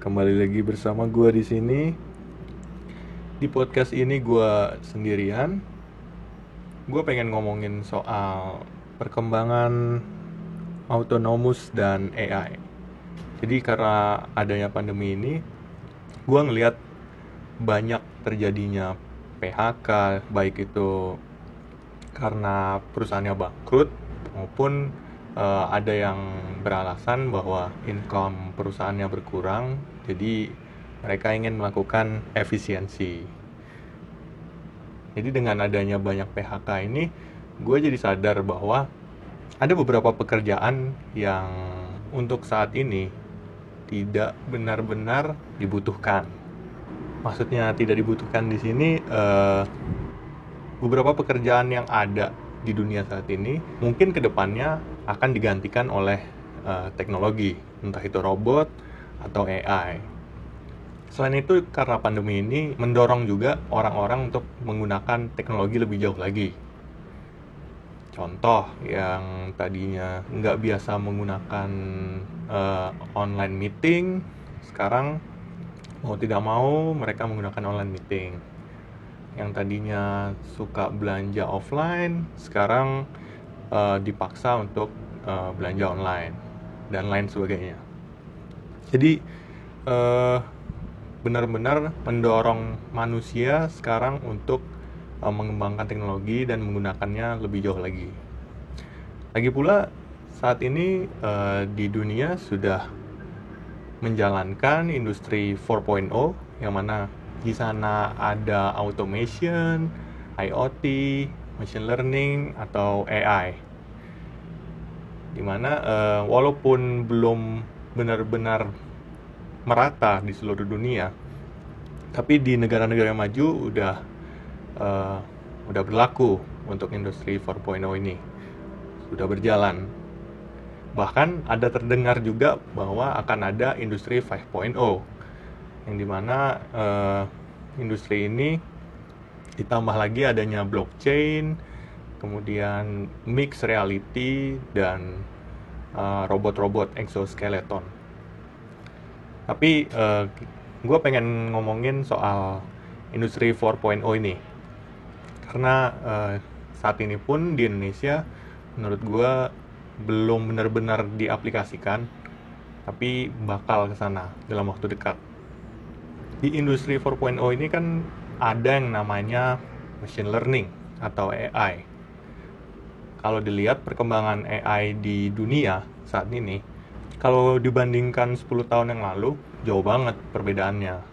kembali lagi bersama gue di sini. Di podcast ini gue sendirian. Gue pengen ngomongin soal perkembangan autonomous dan AI. Jadi karena adanya pandemi ini, gue ngelihat banyak terjadinya PHK, baik itu karena perusahaannya bangkrut maupun uh, ada yang beralasan bahwa income perusahaannya berkurang, jadi mereka ingin melakukan efisiensi. Jadi dengan adanya banyak PHK ini, gue jadi sadar bahwa ada beberapa pekerjaan yang untuk saat ini tidak benar-benar dibutuhkan. Maksudnya tidak dibutuhkan di sini uh, beberapa pekerjaan yang ada di dunia saat ini mungkin ke depannya akan digantikan oleh uh, teknologi entah itu robot atau AI. Selain itu karena pandemi ini mendorong juga orang-orang untuk menggunakan teknologi lebih jauh lagi. Contoh yang tadinya nggak biasa menggunakan uh, online meeting, sekarang mau tidak mau mereka menggunakan online meeting yang tadinya suka belanja offline sekarang uh, dipaksa untuk uh, belanja online dan lain sebagainya. Jadi uh, benar-benar mendorong manusia sekarang untuk uh, mengembangkan teknologi dan menggunakannya lebih jauh lagi. Lagi pula saat ini uh, di dunia sudah menjalankan industri 4.0 yang mana di sana ada automation, IoT, machine learning atau AI. Di mana uh, walaupun belum benar-benar merata di seluruh dunia, tapi di negara-negara maju udah uh, udah berlaku untuk industri 4.0 ini sudah berjalan. Bahkan ada terdengar juga bahwa akan ada industri 5.0 yang di mana uh, industri ini ditambah lagi adanya blockchain kemudian mix reality dan uh, robot-robot exoskeleton. Tapi uh, eh, gue pengen ngomongin soal industri 4.0 ini. Karena uh, saat ini pun di Indonesia menurut gue belum benar-benar diaplikasikan tapi bakal ke sana dalam waktu dekat. Di industri 4.0 ini kan ada yang namanya machine learning atau AI. Kalau dilihat perkembangan AI di dunia saat ini, kalau dibandingkan 10 tahun yang lalu, jauh banget perbedaannya.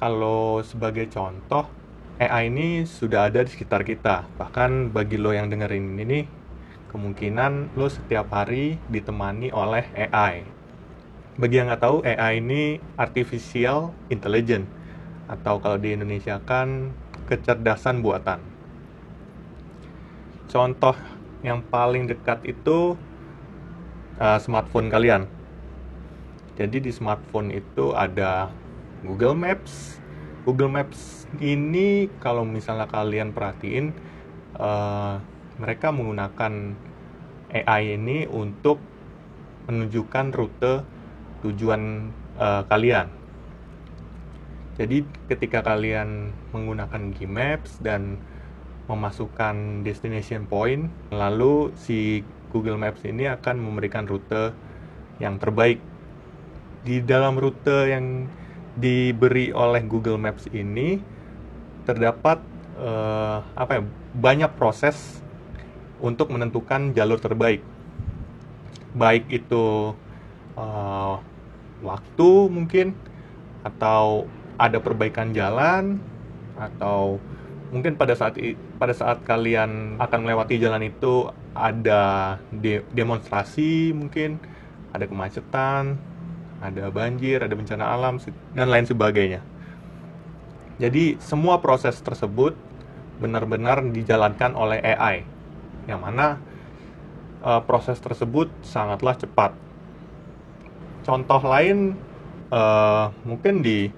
Kalau sebagai contoh, AI ini sudah ada di sekitar kita. Bahkan bagi lo yang dengerin ini, kemungkinan lo setiap hari ditemani oleh AI bagi yang nggak tahu AI ini artificial intelligence atau kalau di Indonesia kan kecerdasan buatan. Contoh yang paling dekat itu uh, smartphone kalian. Jadi di smartphone itu ada Google Maps. Google Maps ini kalau misalnya kalian perhatiin uh, mereka menggunakan AI ini untuk menunjukkan rute tujuan uh, kalian. Jadi ketika kalian menggunakan Gmaps dan memasukkan destination point, lalu si Google Maps ini akan memberikan rute yang terbaik. Di dalam rute yang diberi oleh Google Maps ini terdapat uh, apa ya banyak proses untuk menentukan jalur terbaik baik itu uh, waktu mungkin atau ada perbaikan jalan atau mungkin pada saat pada saat kalian akan melewati jalan itu ada de demonstrasi mungkin ada kemacetan ada banjir ada bencana alam dan lain sebagainya. Jadi semua proses tersebut benar-benar dijalankan oleh AI yang mana uh, proses tersebut sangatlah cepat. Contoh lain uh, mungkin di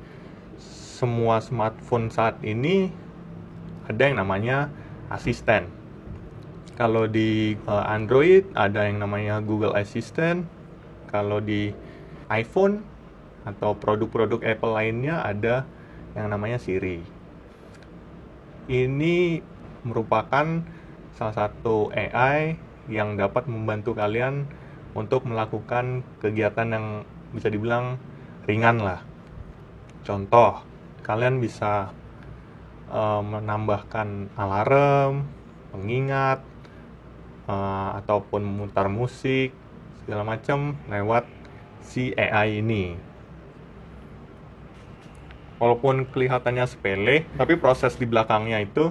semua smartphone saat ini ada yang namanya asisten. Kalau di uh, Android ada yang namanya Google Assistant. Kalau di iPhone atau produk-produk Apple lainnya ada yang namanya Siri. Ini merupakan salah satu AI yang dapat membantu kalian untuk melakukan kegiatan yang bisa dibilang ringan lah. Contoh, kalian bisa uh, menambahkan alarm, pengingat, uh, ataupun memutar musik segala macam lewat si AI ini. Walaupun kelihatannya sepele, tapi proses di belakangnya itu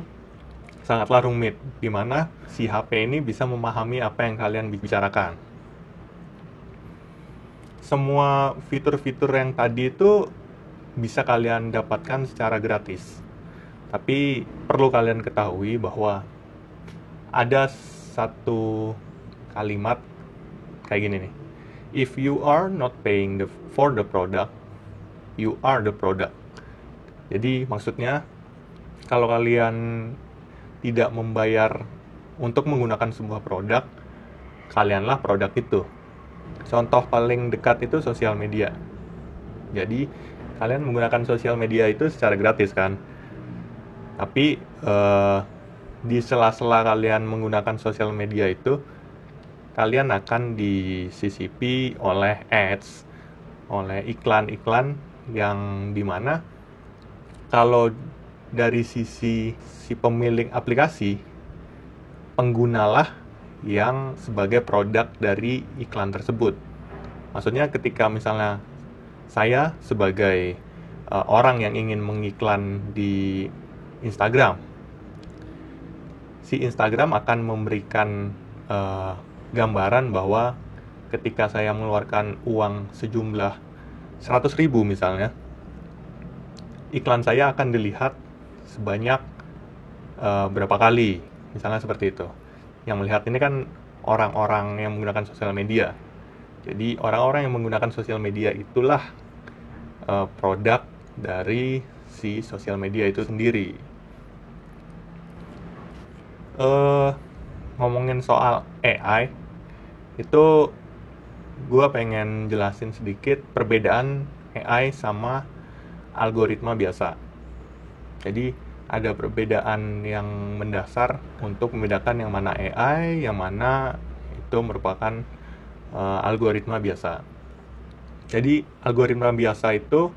sangatlah rumit, di mana si HP ini bisa memahami apa yang kalian bicarakan. Semua fitur-fitur yang tadi itu bisa kalian dapatkan secara gratis. Tapi perlu kalian ketahui bahwa ada satu kalimat kayak gini nih. If you are not paying the for the product, you are the product. Jadi maksudnya kalau kalian tidak membayar untuk menggunakan sebuah produk, kalianlah produk itu. Contoh paling dekat itu sosial media. Jadi kalian menggunakan sosial media itu secara gratis kan. Tapi uh, di sela-sela kalian menggunakan sosial media itu kalian akan disisipi oleh ads oleh iklan-iklan yang di mana kalau dari sisi si pemilik aplikasi penggunalah yang sebagai produk dari iklan tersebut. Maksudnya ketika misalnya saya sebagai uh, orang yang ingin mengiklan di Instagram si Instagram akan memberikan uh, gambaran bahwa ketika saya mengeluarkan uang sejumlah 100 ribu misalnya, iklan saya akan dilihat sebanyak uh, berapa kali, misalnya seperti itu. Yang melihat ini kan orang-orang yang menggunakan sosial media. Jadi orang-orang yang menggunakan sosial media itulah uh, produk dari si sosial media itu sendiri uh, ngomongin soal AI itu gue pengen jelasin sedikit perbedaan AI sama algoritma biasa. Jadi ada perbedaan yang mendasar untuk membedakan yang mana AI, yang mana itu merupakan uh, algoritma biasa. Jadi algoritma biasa itu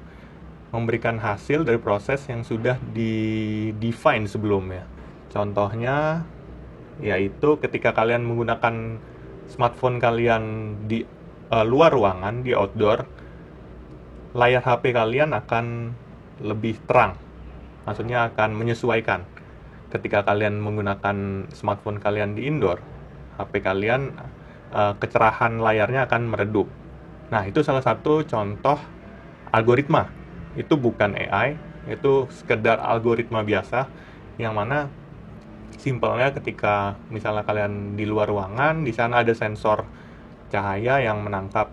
memberikan hasil dari proses yang sudah di define sebelumnya. Contohnya yaitu ketika kalian menggunakan smartphone kalian di uh, luar ruangan di outdoor layar HP kalian akan lebih terang. Maksudnya akan menyesuaikan. Ketika kalian menggunakan smartphone kalian di indoor HP kalian uh, kecerahan layarnya akan meredup. Nah itu salah satu contoh algoritma. Itu bukan AI itu sekedar algoritma biasa yang mana simpelnya ketika misalnya kalian di luar ruangan, di sana ada sensor cahaya yang menangkap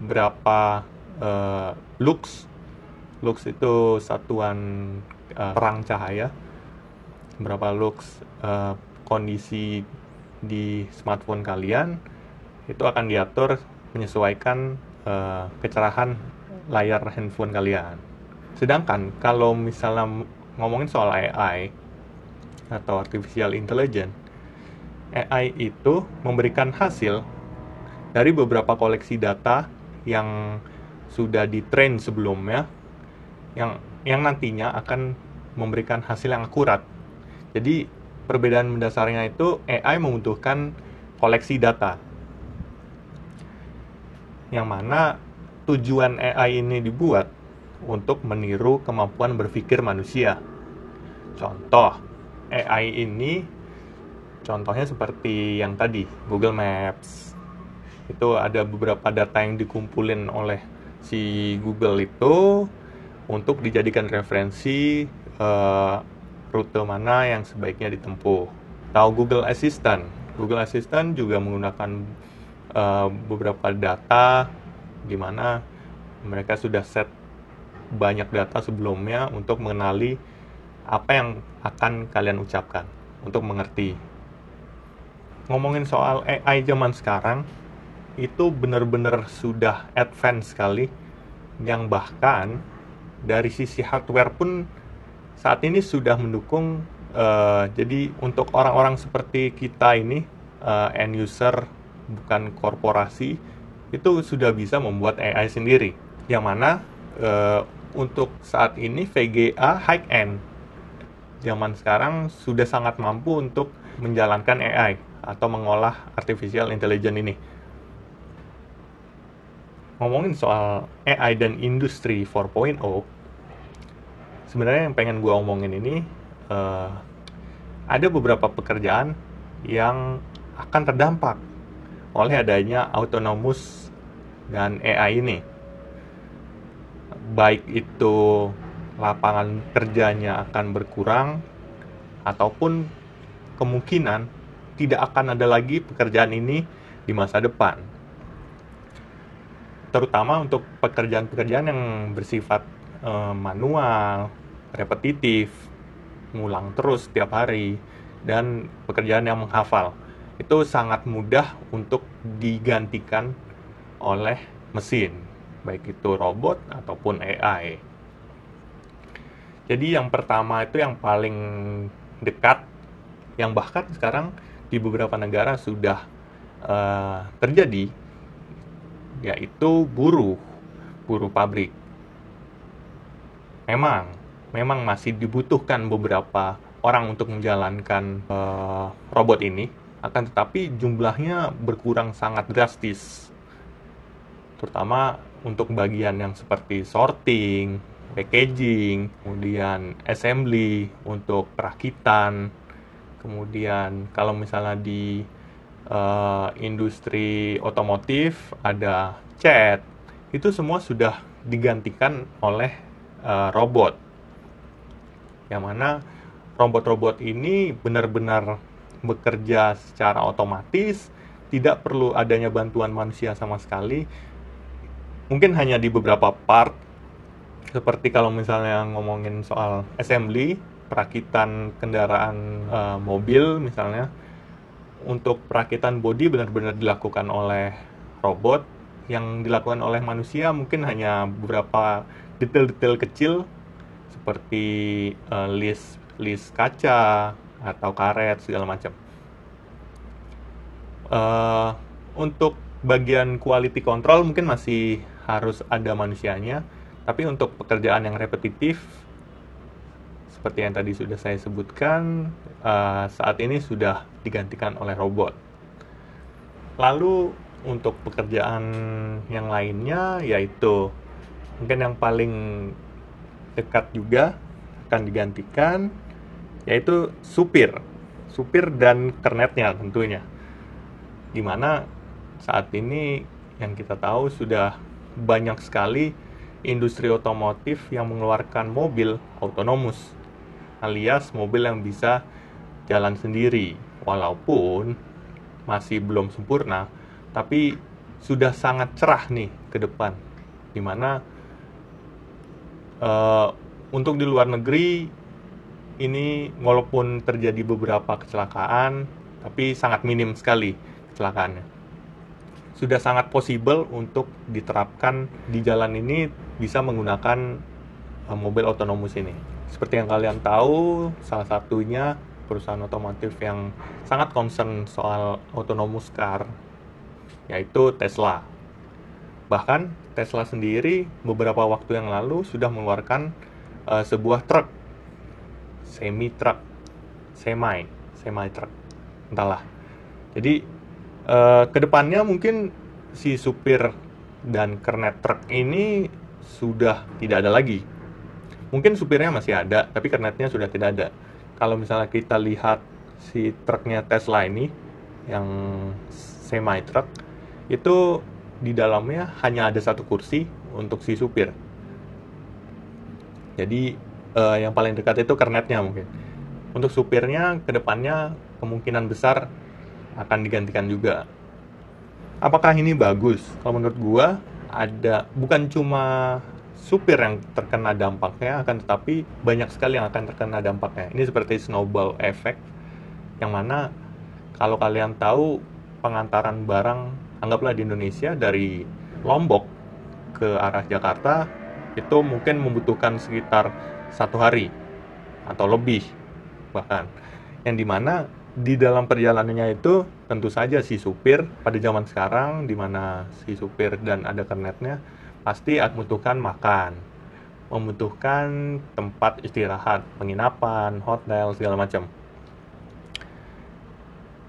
berapa uh, lux. Lux itu satuan uh, terang cahaya. Berapa lux uh, kondisi di smartphone kalian itu akan diatur menyesuaikan uh, kecerahan layar handphone kalian. Sedangkan kalau misalnya ngomongin soal AI, atau artificial intelligence, AI itu memberikan hasil dari beberapa koleksi data yang sudah ditrain sebelumnya yang yang nantinya akan memberikan hasil yang akurat. Jadi perbedaan mendasarnya itu AI membutuhkan koleksi data. Yang mana tujuan AI ini dibuat untuk meniru kemampuan berpikir manusia. Contoh, AI ini contohnya seperti yang tadi Google Maps itu ada beberapa data yang dikumpulin oleh si Google itu untuk dijadikan referensi uh, rute mana yang sebaiknya ditempuh. Tahu Google Assistant? Google Assistant juga menggunakan uh, beberapa data di mana mereka sudah set banyak data sebelumnya untuk mengenali apa yang akan kalian ucapkan untuk mengerti. Ngomongin soal AI zaman sekarang, itu benar-benar sudah advance sekali. Yang bahkan dari sisi hardware pun saat ini sudah mendukung uh, jadi untuk orang-orang seperti kita ini uh, end user bukan korporasi itu sudah bisa membuat AI sendiri. Yang mana uh, untuk saat ini VGA high end zaman sekarang sudah sangat mampu untuk menjalankan AI atau mengolah artificial intelligence ini ngomongin soal AI dan industri 4.0 sebenarnya yang pengen gue omongin ini uh, ada beberapa pekerjaan yang akan terdampak oleh adanya autonomous dan AI ini. Baik itu lapangan kerjanya akan berkurang ataupun kemungkinan tidak akan ada lagi pekerjaan ini di masa depan. Terutama untuk pekerjaan-pekerjaan yang bersifat uh, manual, repetitif, ngulang terus setiap hari, dan pekerjaan yang menghafal. Itu sangat mudah untuk digantikan oleh mesin, baik itu robot ataupun AI. Jadi yang pertama itu yang paling dekat, yang bahkan sekarang di beberapa negara sudah uh, terjadi, yaitu buruh, buruh pabrik. Memang memang masih dibutuhkan beberapa orang untuk menjalankan uh, robot ini, akan tetapi jumlahnya berkurang sangat drastis. Terutama untuk bagian yang seperti sorting, packaging, kemudian assembly untuk perakitan, kemudian kalau misalnya di uh, industri otomotif ada cat, itu semua sudah digantikan oleh uh, robot yang mana robot-robot ini benar-benar bekerja secara otomatis, tidak perlu adanya bantuan manusia sama sekali. Mungkin hanya di beberapa part, seperti kalau misalnya ngomongin soal assembly, perakitan kendaraan uh, mobil misalnya, untuk perakitan bodi benar-benar dilakukan oleh robot, yang dilakukan oleh manusia mungkin hanya beberapa detail-detail kecil seperti uh, list list kaca atau karet segala macam. Uh, untuk bagian quality control mungkin masih harus ada manusianya, tapi untuk pekerjaan yang repetitif seperti yang tadi sudah saya sebutkan uh, saat ini sudah digantikan oleh robot. Lalu untuk pekerjaan yang lainnya yaitu mungkin yang paling dekat juga akan digantikan yaitu supir supir dan kernetnya tentunya di mana saat ini yang kita tahu sudah banyak sekali industri otomotif yang mengeluarkan mobil otonomus alias mobil yang bisa jalan sendiri. Walaupun masih belum sempurna tapi sudah sangat cerah nih ke depan. Di mana uh, untuk di luar negeri ini walaupun terjadi beberapa kecelakaan tapi sangat minim sekali kecelakaannya. Sudah sangat possible untuk diterapkan di jalan ini bisa menggunakan uh, mobil otonomus ini. Seperti yang kalian tahu salah satunya perusahaan otomotif yang sangat concern soal autonomous car yaitu Tesla. Bahkan Tesla sendiri beberapa waktu yang lalu sudah mengeluarkan uh, sebuah truk semi truk semi semi truk entahlah. Jadi uh, ke depannya mungkin si supir dan kernet truk ini sudah tidak ada lagi mungkin supirnya masih ada tapi kernetnya sudah tidak ada kalau misalnya kita lihat si truknya Tesla ini yang semi truk itu di dalamnya hanya ada satu kursi untuk si supir. Jadi uh, yang paling dekat itu kernetnya mungkin. Untuk supirnya ke depannya kemungkinan besar akan digantikan juga. Apakah ini bagus? Kalau menurut gua ada bukan cuma supir yang terkena dampaknya akan tetapi banyak sekali yang akan terkena dampaknya. Ini seperti snowball effect yang mana kalau kalian tahu pengantaran barang anggaplah di Indonesia dari Lombok ke arah Jakarta itu mungkin membutuhkan sekitar satu hari atau lebih bahkan yang di mana di dalam perjalanannya itu tentu saja si supir pada zaman sekarang di mana si supir dan ada kernetnya pasti membutuhkan makan membutuhkan tempat istirahat penginapan hotel segala macam.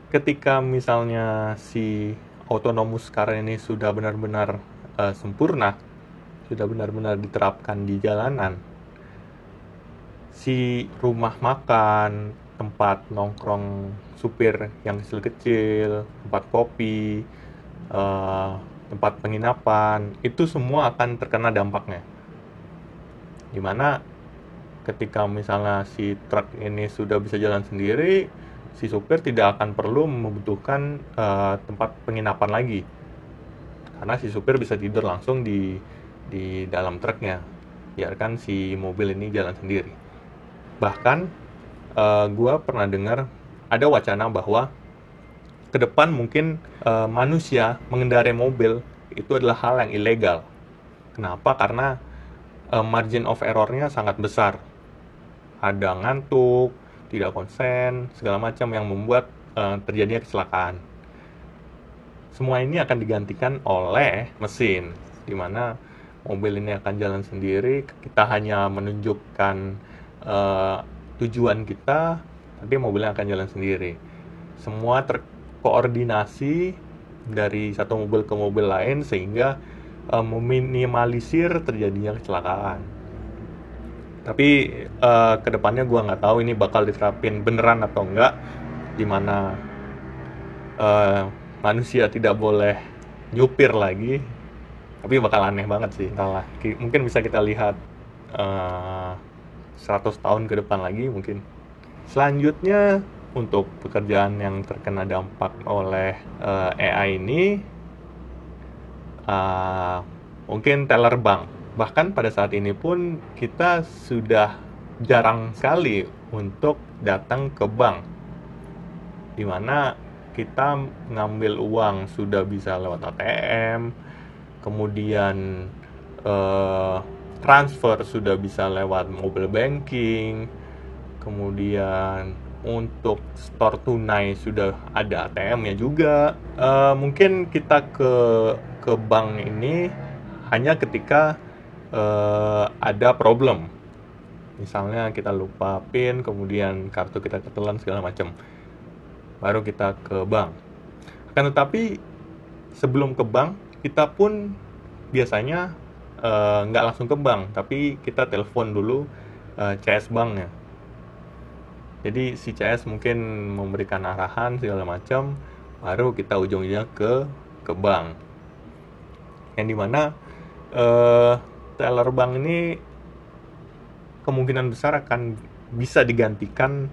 Ketika misalnya si autonomous car ini sudah benar-benar uh, sempurna, sudah benar-benar diterapkan di jalanan, si rumah makan, tempat nongkrong supir yang kecil-kecil, tempat kopi, uh, tempat penginapan, itu semua akan terkena dampaknya. Di mana ketika misalnya si truk ini sudah bisa jalan sendiri, si supir tidak akan perlu membutuhkan uh, tempat penginapan lagi karena si supir bisa tidur langsung di di dalam truknya biarkan si mobil ini jalan sendiri bahkan uh, eh, gue pernah dengar ada wacana bahwa ke depan mungkin uh, manusia mengendarai mobil itu adalah hal yang ilegal kenapa karena uh, margin of errornya sangat besar ada ngantuk tidak konsen, segala macam yang membuat uh, terjadinya kecelakaan. Semua ini akan digantikan oleh mesin, di mana mobil ini akan jalan sendiri. Kita hanya menunjukkan tujuan kita, nanti mobilnya akan jalan sendiri. Semua terkoordinasi dari satu mobil ke mobil lain sehingga uh, meminimalisir terjadinya kecelakaan. Tapi uh, ke depannya gue nggak tahu ini bakal diterapin beneran atau enggak di mana uh, manusia tidak boleh nyupir lagi. Tapi bakal aneh banget sih entahlah. Mungkin bisa kita lihat uh, eh, 100 tahun ke depan lagi mungkin. Selanjutnya untuk pekerjaan yang terkena dampak oleh uh, AI ini uh, mungkin teller bank. Bahkan pada saat ini pun kita sudah jarang sekali untuk datang ke bank di mana kita ngambil uang sudah bisa lewat ATM kemudian eh, transfer sudah bisa lewat mobile banking kemudian untuk store tunai sudah ada ATM-nya juga. Eh, mungkin kita ke ke bank ini hanya ketika uh, ada problem. Misalnya kita lupa pin kemudian kartu kita ketelan segala macam. Baru kita ke bank. Akan tetapi sebelum ke bank kita pun biasanya nggak uh, langsung ke bank tapi kita telepon dulu uh, eh, CS banknya jadi si CS mungkin memberikan arahan segala macam baru kita ujungnya ke ke bank. Yang di mana uh, teller bank ini kemungkinan besar akan bisa digantikan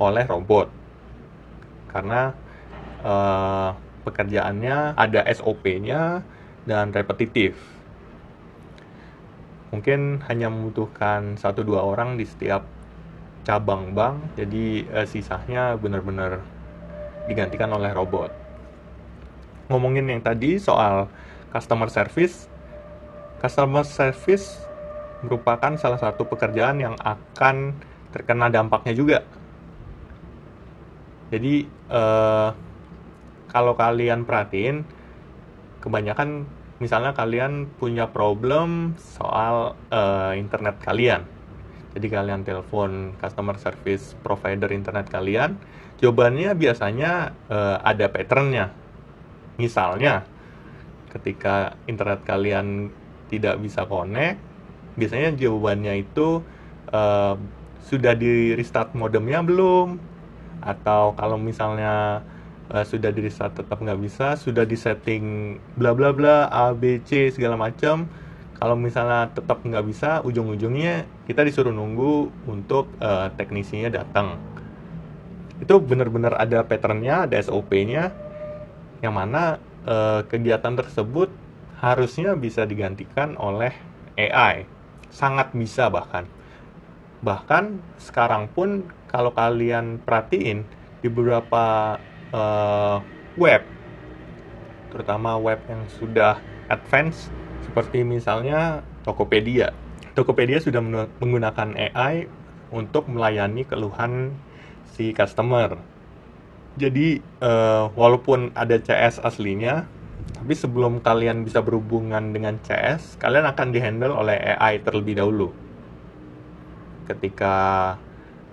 oleh robot. Karena uh, pekerjaannya ada SOP-nya dan repetitif. Mungkin hanya membutuhkan satu dua orang di setiap cabang bank, jadi uh, sisanya benar-benar digantikan oleh robot. Ngomongin yang tadi soal customer service, customer service merupakan salah satu pekerjaan yang akan terkena dampaknya juga. Jadi eh, kalau kalian perhatiin, kebanyakan misalnya kalian punya problem soal eh, internet kalian. Jadi kalian telepon customer service provider internet kalian, jawabannya biasanya eh, ada patternnya. Misalnya, ketika internet kalian tidak bisa connect, biasanya jawabannya itu uh, sudah di restart modemnya belum? Atau kalau misalnya uh, sudah di restart tetap nggak bisa, sudah di setting bla bla bla A B C segala macam. Kalau misalnya tetap nggak bisa, ujung-ujungnya kita disuruh nunggu untuk uh, teknisinya datang. Itu benar-benar ada patternnya, ada SOP-nya, yang mana uh, kegiatan tersebut harusnya bisa digantikan oleh AI. Sangat bisa bahkan. Bahkan sekarang pun kalau kalian perhatiin di beberapa uh, web, terutama web yang sudah advance, Seperti misalnya Tokopedia. Tokopedia sudah menggunakan AI untuk melayani keluhan si customer. Jadi uh, walaupun ada CS aslinya, tapi sebelum kalian bisa berhubungan dengan CS, kalian akan dihandle oleh AI terlebih dahulu. Ketika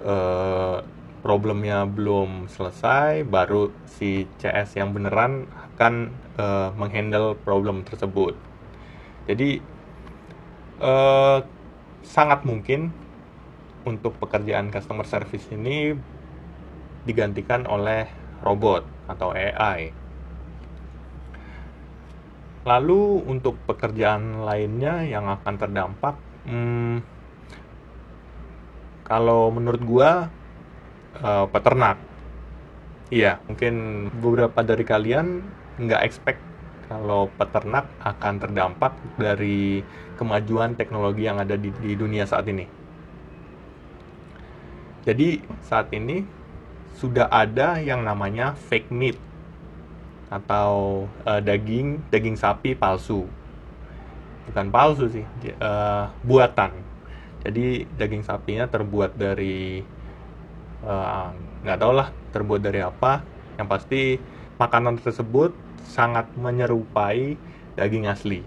uh, problemnya belum selesai, baru si CS yang beneran akan uh, menghandle problem tersebut. Jadi uh, sangat mungkin untuk pekerjaan customer service ini digantikan oleh robot atau AI. Lalu untuk pekerjaan lainnya yang akan terdampak, hmm, kalau menurut gua uh, peternak. Iya, mungkin beberapa dari kalian nggak expect kalau peternak akan terdampak dari kemajuan teknologi yang ada di, di dunia saat ini. Jadi saat ini sudah ada yang namanya fake meat atau uh, daging daging sapi palsu. Bukan palsu sih, uh, buatan. Jadi daging sapinya terbuat dari eh, nggak uh, tau lah terbuat dari apa. Yang pasti makanan tersebut sangat menyerupai daging asli.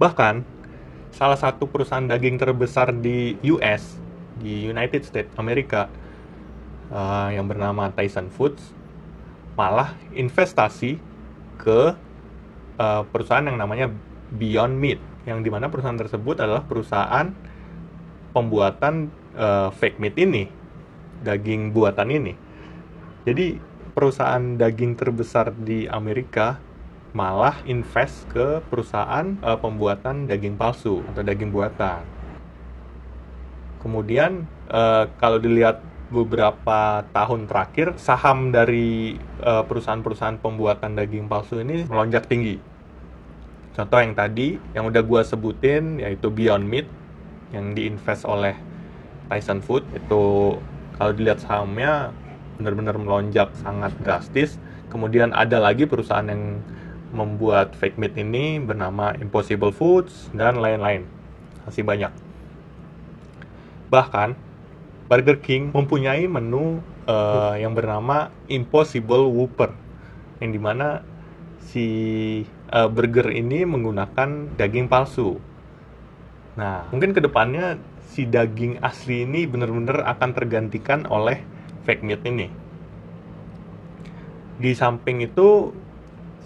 Bahkan salah satu perusahaan daging terbesar di US di United States Amerika uh, yang bernama Tyson Foods malah investasi ke uh, perusahaan yang namanya Beyond Meat yang di mana perusahaan tersebut adalah perusahaan pembuatan uh, fake meat ini daging buatan ini jadi perusahaan daging terbesar di Amerika malah invest ke perusahaan uh, pembuatan daging palsu atau daging buatan Kemudian uh, kalau dilihat beberapa tahun terakhir saham dari eh, perusahaan-perusahaan pembuatan daging palsu ini melonjak tinggi. Contoh yang tadi yang udah gue sebutin yaitu Beyond Meat yang diinvest oleh Tyson Food itu kalau dilihat sahamnya benar-benar melonjak sangat drastis. Kemudian ada lagi perusahaan yang membuat fake meat ini bernama Impossible Foods dan lain-lain. Masih banyak. Bahkan Burger King mempunyai menu uh, yang bernama Impossible Whopper yang di mana si uh, burger ini menggunakan daging palsu. Nah, mungkin ke depannya si daging asli ini benar-benar akan tergantikan oleh fake meat ini. Di samping itu,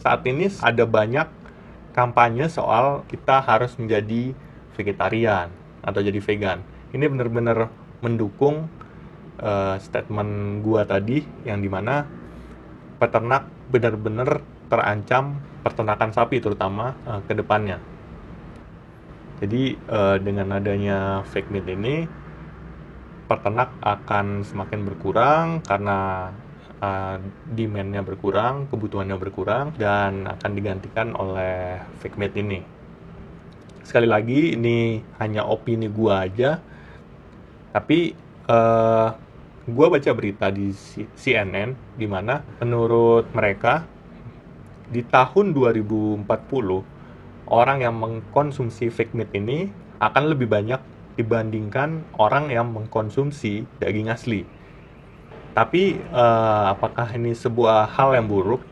saat ini ada banyak kampanye soal kita harus menjadi vegetarian atau jadi vegan ini benar-benar mendukung uh, statement gua tadi yang di mana peternak benar-benar terancam peternakan sapi terutama uh, ke depannya. Jadi uh, dengan adanya fake meat ini peternak akan semakin berkurang karena uh, demandnya berkurang, kebutuhannya berkurang dan akan digantikan oleh fake meat ini. Sekali lagi ini hanya opini gua aja tapi uh, eh, gue baca berita di CNN di mana menurut mereka di tahun 2040 orang yang mengkonsumsi fake meat ini akan lebih banyak dibandingkan orang yang mengkonsumsi daging asli. Tapi uh, apakah ini sebuah hal yang buruk?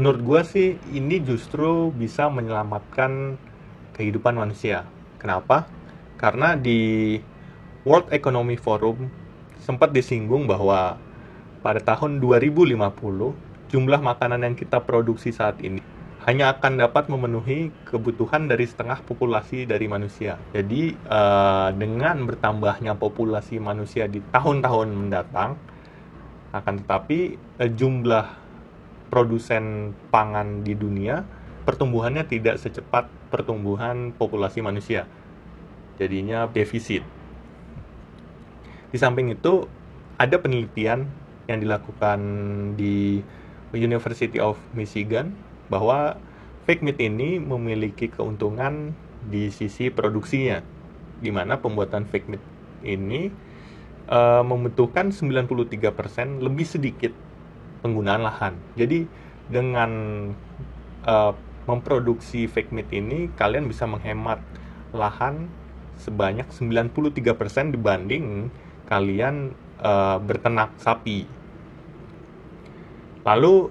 Menurut gue sih ini justru bisa menyelamatkan kehidupan manusia. Kenapa? karena di World Economic Forum sempat disinggung bahwa pada tahun 2050 jumlah makanan yang kita produksi saat ini hanya akan dapat memenuhi kebutuhan dari setengah populasi dari manusia. Jadi uh, dengan bertambahnya populasi manusia di tahun-tahun mendatang, akan tetapi uh, jumlah produsen pangan di dunia pertumbuhannya tidak secepat pertumbuhan populasi manusia jadinya defisit. Di samping itu ada penelitian yang dilakukan di University of Michigan bahwa fake meat ini memiliki keuntungan di sisi produksinya, di mana pembuatan fake meat ini uh, membutuhkan 93% lebih sedikit penggunaan lahan. Jadi dengan uh, memproduksi fake meat ini kalian bisa menghemat lahan sebanyak 93% dibanding kalian uh, berternak sapi. Lalu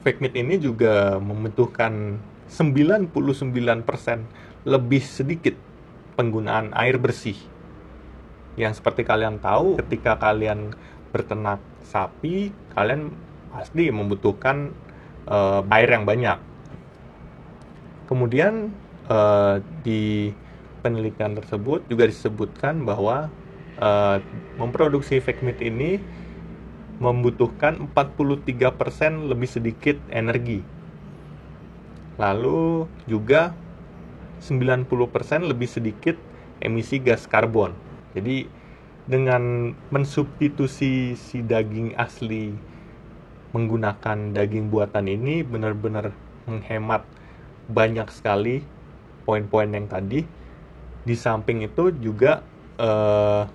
fake meat ini juga membutuhkan 99% lebih sedikit penggunaan air bersih. Yang seperti kalian tahu ketika kalian berternak sapi, kalian pasti membutuhkan uh, air yang banyak. Kemudian uh, di penelitian tersebut juga disebutkan bahwa uh, memproduksi fake meat ini membutuhkan 43% lebih sedikit energi. Lalu juga 90% lebih sedikit emisi gas karbon. Jadi dengan mensubstitusi si daging asli menggunakan daging buatan ini benar-benar menghemat banyak sekali poin-poin yang tadi di samping itu juga uh,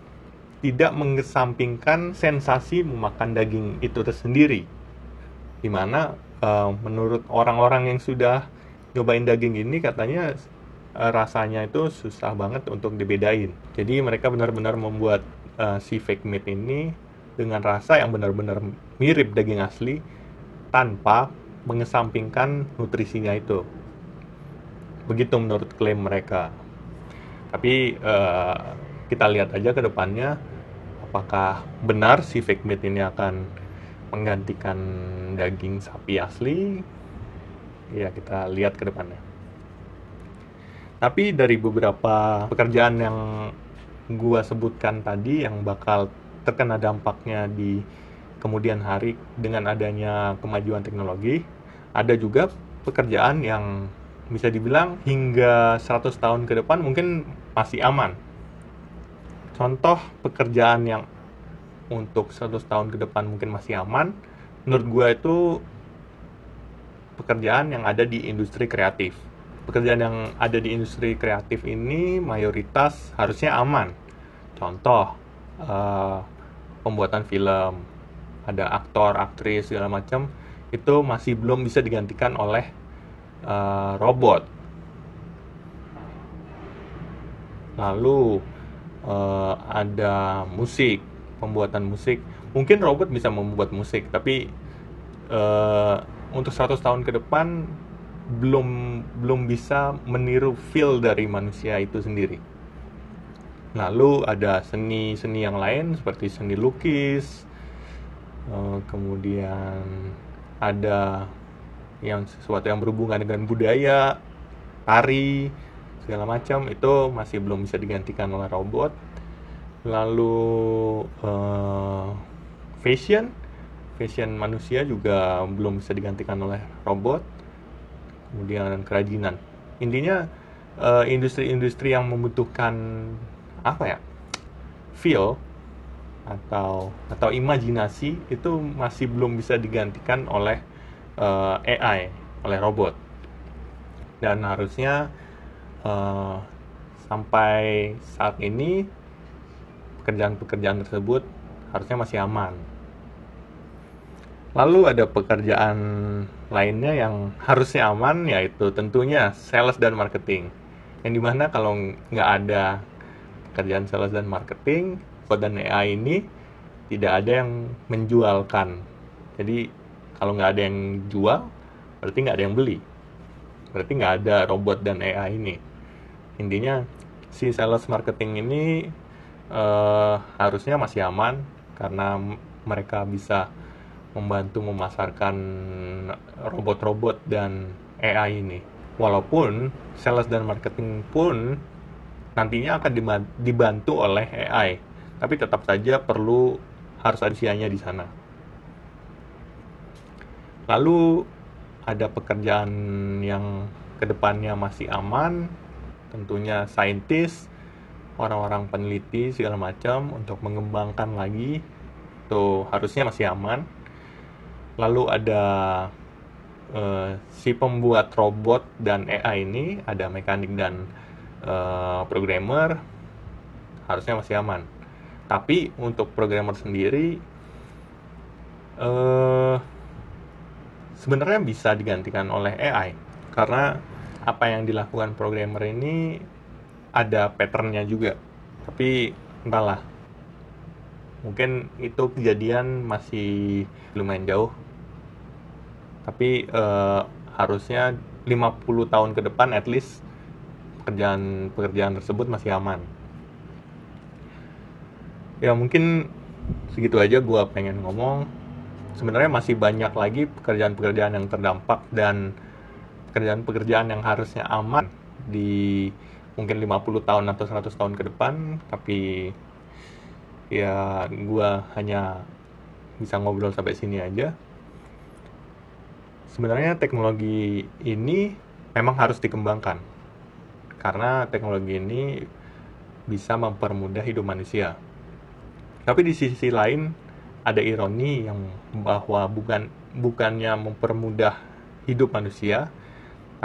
tidak mengesampingkan sensasi memakan daging itu tersendiri. Di mana uh, menurut orang-orang yang sudah nyobain daging ini katanya uh, rasanya itu susah banget untuk dibedain. Jadi mereka benar-benar membuat uh, si fake meat ini dengan rasa yang benar-benar mirip daging asli tanpa mengesampingkan nutrisinya itu. Begitu menurut klaim mereka. Tapi uh, kita lihat aja ke depannya apakah benar si fake meat ini akan menggantikan daging sapi asli ya kita lihat ke depannya tapi dari beberapa pekerjaan yang gua sebutkan tadi yang bakal terkena dampaknya di kemudian hari dengan adanya kemajuan teknologi ada juga pekerjaan yang bisa dibilang hingga 100 tahun ke depan mungkin masih aman. Contoh pekerjaan yang untuk 100 tahun ke depan mungkin masih aman, menurut gue itu pekerjaan yang ada di industri kreatif. Pekerjaan yang ada di industri kreatif ini mayoritas harusnya aman. Contoh, uh, pembuatan film, ada aktor, aktris, segala macam, itu masih belum bisa digantikan oleh uh, robot. Lalu uh, ada musik, pembuatan musik. Mungkin robot bisa membuat musik, tapi uh, untuk 100 tahun ke depan belum belum bisa meniru feel dari manusia itu sendiri. Lalu ada seni-seni yang lain seperti seni lukis, uh, kemudian ada yang sesuatu yang berhubungan dengan budaya, tari, segala macam itu masih belum bisa digantikan oleh robot. Lalu uh, fashion, fashion manusia juga belum bisa digantikan oleh robot. Kemudian kerajinan. Intinya eh, industri-industri yang membutuhkan apa ya? feel atau atau imajinasi itu masih belum bisa digantikan oleh uh, eh, AI oleh robot dan harusnya uh, sampai saat ini pekerjaan-pekerjaan tersebut harusnya masih aman. Lalu ada pekerjaan lainnya yang harusnya aman yaitu tentunya sales dan marketing. Yang di mana kalau nggak ada pekerjaan sales dan marketing, kode dan AI ini tidak ada yang menjualkan. Jadi kalau nggak ada yang jual berarti nggak ada yang beli berarti nggak ada robot dan AI ini intinya si sales marketing ini uh, harusnya masih aman karena mereka bisa membantu memasarkan robot-robot dan AI ini. Walaupun sales dan marketing pun nantinya akan dibantu oleh AI tapi tetap saja perlu harus ada di sana. Lalu ada pekerjaan yang ke depannya masih aman, tentunya saintis, orang-orang peneliti segala macam untuk mengembangkan lagi itu harusnya masih aman. Lalu ada uh, si pembuat robot dan AI ini ada mekanik dan uh, programmer harusnya masih aman. Tapi untuk programmer sendiri uh, sebenarnya bisa digantikan oleh AI karena apa yang dilakukan programmer ini ada patternnya juga. Tapi entahlah. Mungkin itu kejadian masih lumayan jauh. Tapi uh, harusnya 50 tahun ke depan at least pekerjaan pekerjaan tersebut masih aman. Ya mungkin segitu aja gue pengen ngomong. Sebenarnya masih banyak lagi pekerjaan-pekerjaan yang terdampak dan pekerjaan-pekerjaan yang harusnya aman di mungkin 50 tahun atau 100 tahun ke depan tapi ya gue hanya bisa ngobrol sampai sini aja. Sebenarnya teknologi ini memang harus dikembangkan karena teknologi ini bisa mempermudah hidup manusia. Tapi di sisi lain ada ironi yang bahwa bukan bukannya mempermudah hidup manusia,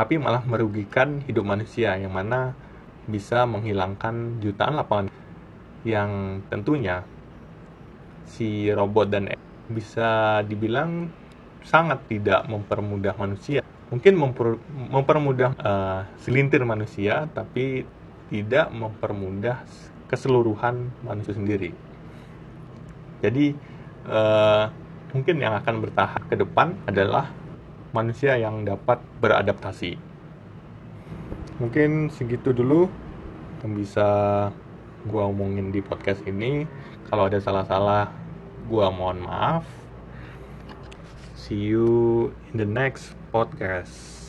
tapi malah merugikan hidup manusia yang mana bisa menghilangkan jutaan lapangan yang tentunya si robot dan bisa dibilang sangat tidak mempermudah manusia. Mungkin memper, mempermudah uh, selintir manusia, tapi tidak mempermudah keseluruhan manusia sendiri. Jadi uh, mungkin yang akan bertahan ke depan adalah manusia yang dapat beradaptasi. Mungkin segitu dulu yang bisa gua omongin di podcast ini. Kalau ada salah-salah, gua mohon maaf. See you in the next podcast.